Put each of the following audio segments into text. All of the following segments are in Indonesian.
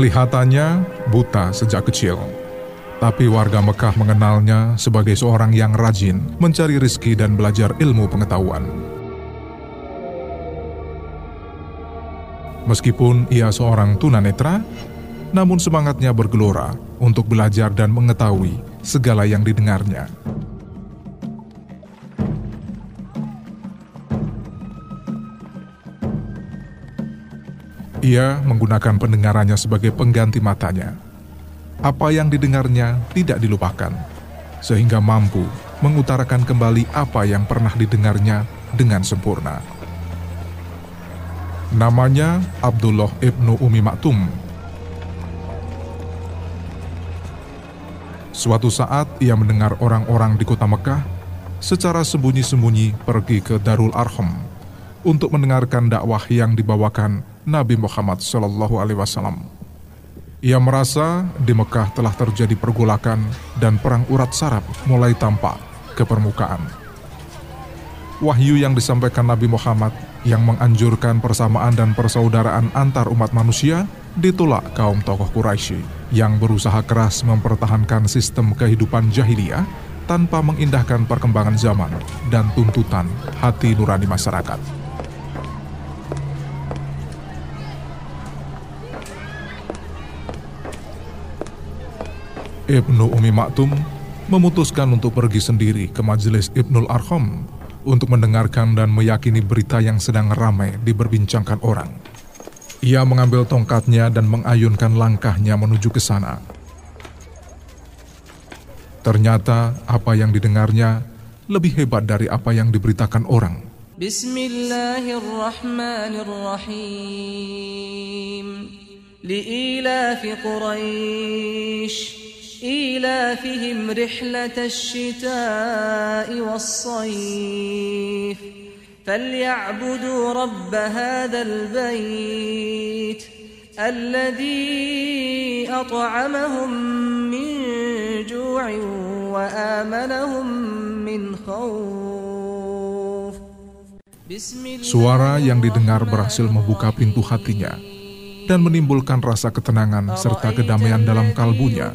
Penglihatannya buta sejak kecil, tapi warga Mekah mengenalnya sebagai seorang yang rajin mencari rezeki dan belajar ilmu pengetahuan. Meskipun ia seorang tunanetra, namun semangatnya bergelora untuk belajar dan mengetahui segala yang didengarnya. Ia menggunakan pendengarannya sebagai pengganti matanya. Apa yang didengarnya tidak dilupakan, sehingga mampu mengutarakan kembali apa yang pernah didengarnya dengan sempurna. Namanya Abdullah ibnu Umi Maktum. Suatu saat ia mendengar orang-orang di kota Mekah secara sembunyi-sembunyi pergi ke Darul Arham untuk mendengarkan dakwah yang dibawakan Nabi Muhammad Shallallahu Alaihi Wasallam. Ia merasa di Mekah telah terjadi pergolakan dan perang urat saraf mulai tampak ke permukaan. Wahyu yang disampaikan Nabi Muhammad yang menganjurkan persamaan dan persaudaraan antar umat manusia ditolak kaum tokoh Quraisy yang berusaha keras mempertahankan sistem kehidupan jahiliyah tanpa mengindahkan perkembangan zaman dan tuntutan hati nurani masyarakat. Ibnu Umi Maktum memutuskan untuk pergi sendiri ke majelis Ibnul Arham untuk mendengarkan dan meyakini berita yang sedang ramai diberbincangkan orang. Ia mengambil tongkatnya dan mengayunkan langkahnya menuju ke sana. Ternyata apa yang didengarnya lebih hebat dari apa yang diberitakan orang. Bismillahirrahmanirrahim. Li'ilafi Quraisy إيلافهم رحلة الشتاء والصيف فليعبدوا رب هذا البيت الذي أطعمهم من جوع وآمنهم من خوف Suara yang didengar berhasil membuka pintu hatinya dan menimbulkan rasa ketenangan serta kedamaian dalam kalbunya.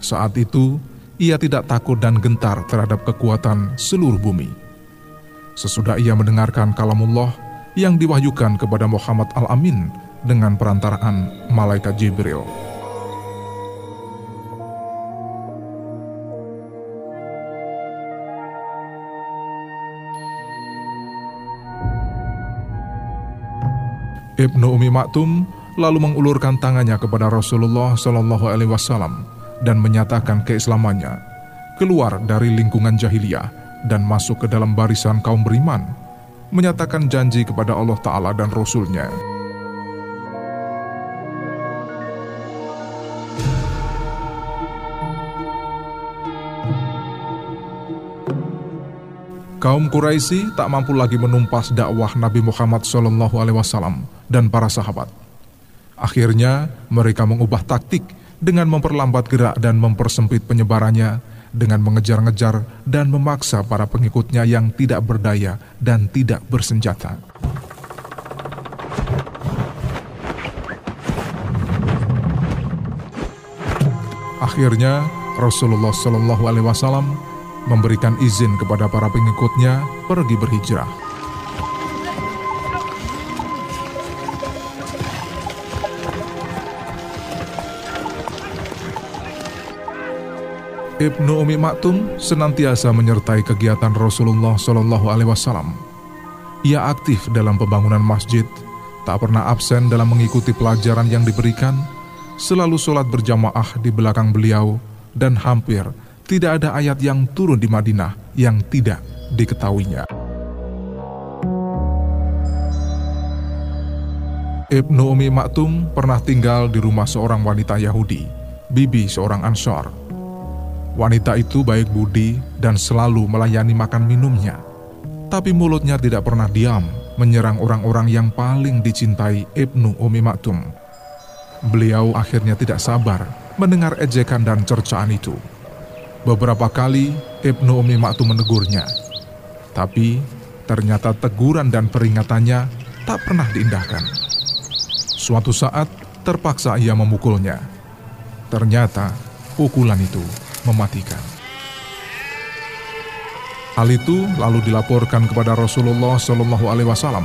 Saat itu, ia tidak takut dan gentar terhadap kekuatan seluruh bumi. Sesudah ia mendengarkan kalamullah yang diwahyukan kepada Muhammad Al-Amin dengan perantaraan Malaikat Jibril. Ibnu Umi Maktum lalu mengulurkan tangannya kepada Rasulullah Shallallahu Alaihi Wasallam dan menyatakan keislamannya, keluar dari lingkungan jahiliyah dan masuk ke dalam barisan kaum beriman, menyatakan janji kepada Allah Ta'ala dan Rasulnya. Kaum Quraisy tak mampu lagi menumpas dakwah Nabi Muhammad SAW dan para sahabat. Akhirnya, mereka mengubah taktik dengan memperlambat gerak dan mempersempit penyebarannya dengan mengejar-ngejar dan memaksa para pengikutnya yang tidak berdaya dan tidak bersenjata. Akhirnya, Rasulullah Shallallahu Alaihi Wasallam memberikan izin kepada para pengikutnya pergi berhijrah. Ibnu Umi Maktum senantiasa menyertai kegiatan Rasulullah Shallallahu Alaihi Wasallam. Ia aktif dalam pembangunan masjid, tak pernah absen dalam mengikuti pelajaran yang diberikan, selalu sholat berjamaah di belakang beliau, dan hampir tidak ada ayat yang turun di Madinah yang tidak diketahuinya. Ibnu Umi Maktum pernah tinggal di rumah seorang wanita Yahudi, Bibi seorang Ansor. Wanita itu baik budi dan selalu melayani makan minumnya. Tapi mulutnya tidak pernah diam menyerang orang-orang yang paling dicintai Ibnu Umi Maktum. Beliau akhirnya tidak sabar mendengar ejekan dan cercaan itu. Beberapa kali Ibnu Umi Maktum menegurnya. Tapi ternyata teguran dan peringatannya tak pernah diindahkan. Suatu saat terpaksa ia memukulnya. Ternyata pukulan itu mematikan. Hal itu lalu dilaporkan kepada Rasulullah Shallallahu Alaihi Wasallam.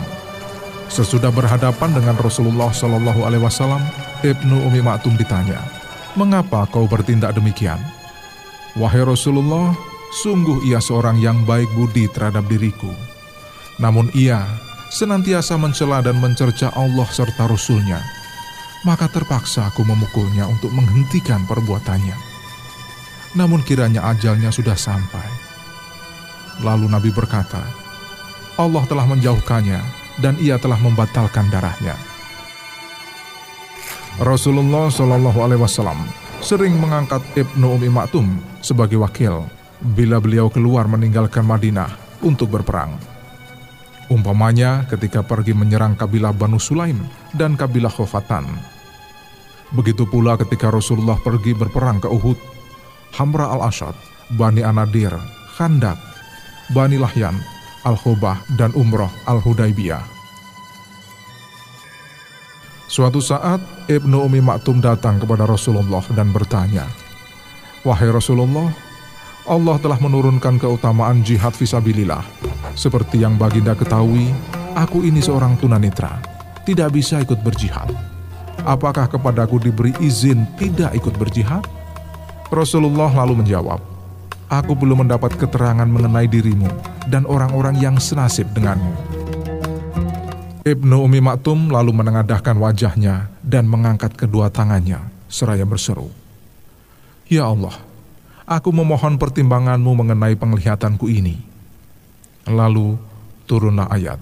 Sesudah berhadapan dengan Rasulullah Shallallahu Alaihi Wasallam, Ibnu Umi Maktum ditanya, "Mengapa kau bertindak demikian?" Wahai Rasulullah, sungguh ia seorang yang baik budi terhadap diriku. Namun ia senantiasa mencela dan mencerca Allah serta Rasulnya, maka terpaksa aku memukulnya untuk menghentikan perbuatannya. Namun kiranya ajalnya sudah sampai. Lalu Nabi berkata, Allah telah menjauhkannya dan ia telah membatalkan darahnya. Rasulullah Shallallahu Alaihi Wasallam sering mengangkat Ibnu Umi Maktum sebagai wakil bila beliau keluar meninggalkan Madinah untuk berperang. Umpamanya ketika pergi menyerang kabilah Banu Sulaim dan kabilah Khofatan. Begitu pula ketika Rasulullah pergi berperang ke Uhud, Hamra al-Ashad, Bani Anadir, Khandak, Bani Lahyan, Al-Khobah, dan Umroh Al-Hudaybiyah. Suatu saat, Ibnu Umi Maktum datang kepada Rasulullah dan bertanya, Wahai Rasulullah, Allah telah menurunkan keutamaan jihad visabilillah. Seperti yang Baginda ketahui, aku ini seorang tunanetra, tidak bisa ikut berjihad. Apakah kepadaku diberi izin tidak ikut berjihad? Rasulullah lalu menjawab, Aku belum mendapat keterangan mengenai dirimu dan orang-orang yang senasib denganmu. Ibnu Umi Maktum lalu menengadahkan wajahnya dan mengangkat kedua tangannya seraya berseru, Ya Allah, aku memohon pertimbanganmu mengenai penglihatanku ini. Lalu turunlah ayat.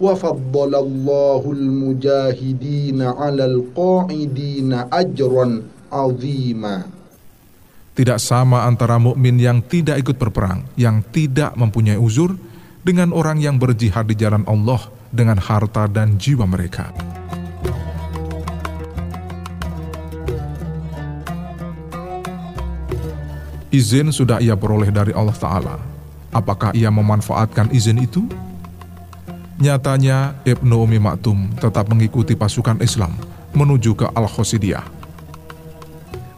وفضل الله المجاهدين على القاعدين أجرا عظيما Tidak sama antara mukmin yang tidak ikut berperang, yang tidak mempunyai uzur, dengan orang yang berjihad di jalan Allah dengan harta dan jiwa mereka. Izin sudah ia peroleh dari Allah Ta'ala. Apakah ia memanfaatkan izin itu? Nyatanya, Ibnu Umi Maktum tetap mengikuti pasukan Islam menuju ke Al-Khosidiyah.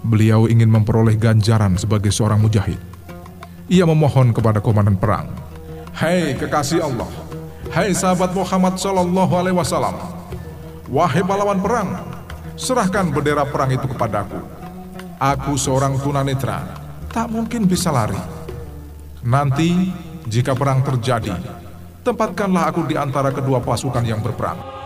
Beliau ingin memperoleh ganjaran sebagai seorang mujahid. Ia memohon kepada komandan perang, Hei kekasih Allah, Hai sahabat Muhammad Sallallahu Alaihi Wasallam, wahai pahlawan perang, serahkan bendera perang itu kepadaku. Aku seorang tunanetra, tak mungkin bisa lari. Nanti, jika perang terjadi, tempatkanlah aku di antara kedua pasukan yang berperang.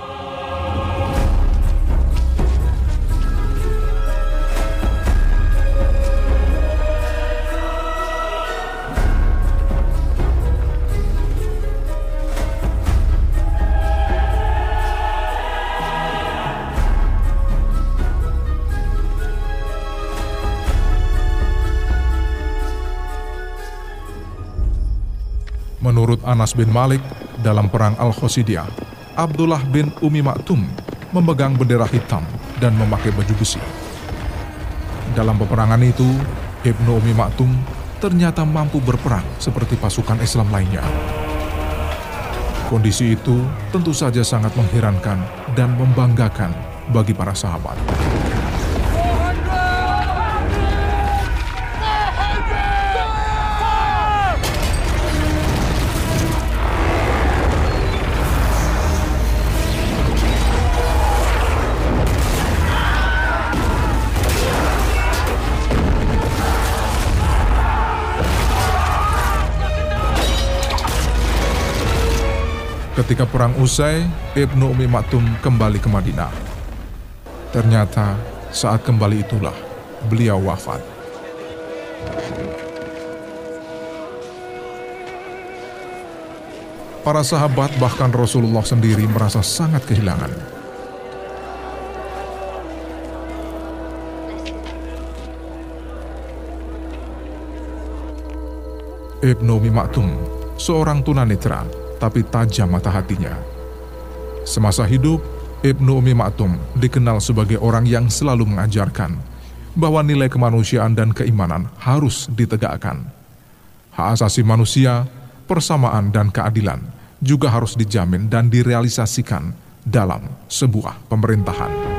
Menurut Anas bin Malik, dalam perang Al-Khosidiyah, Abdullah bin Umi Maktum memegang bendera hitam dan memakai baju besi. Dalam peperangan itu, Ibnu Umi Maktum ternyata mampu berperang seperti pasukan Islam lainnya. Kondisi itu tentu saja sangat mengherankan dan membanggakan bagi para sahabat. Ketika perang usai, Ibnu Umi Maktum kembali ke Madinah. Ternyata saat kembali itulah beliau wafat. Para sahabat bahkan Rasulullah sendiri merasa sangat kehilangan. Ibnu Umi Maktum, seorang tunanetra, tapi tajam mata hatinya. Semasa hidup, Ibnu Umi Maktum dikenal sebagai orang yang selalu mengajarkan bahwa nilai kemanusiaan dan keimanan harus ditegakkan. Hak asasi manusia, persamaan dan keadilan juga harus dijamin dan direalisasikan dalam sebuah pemerintahan.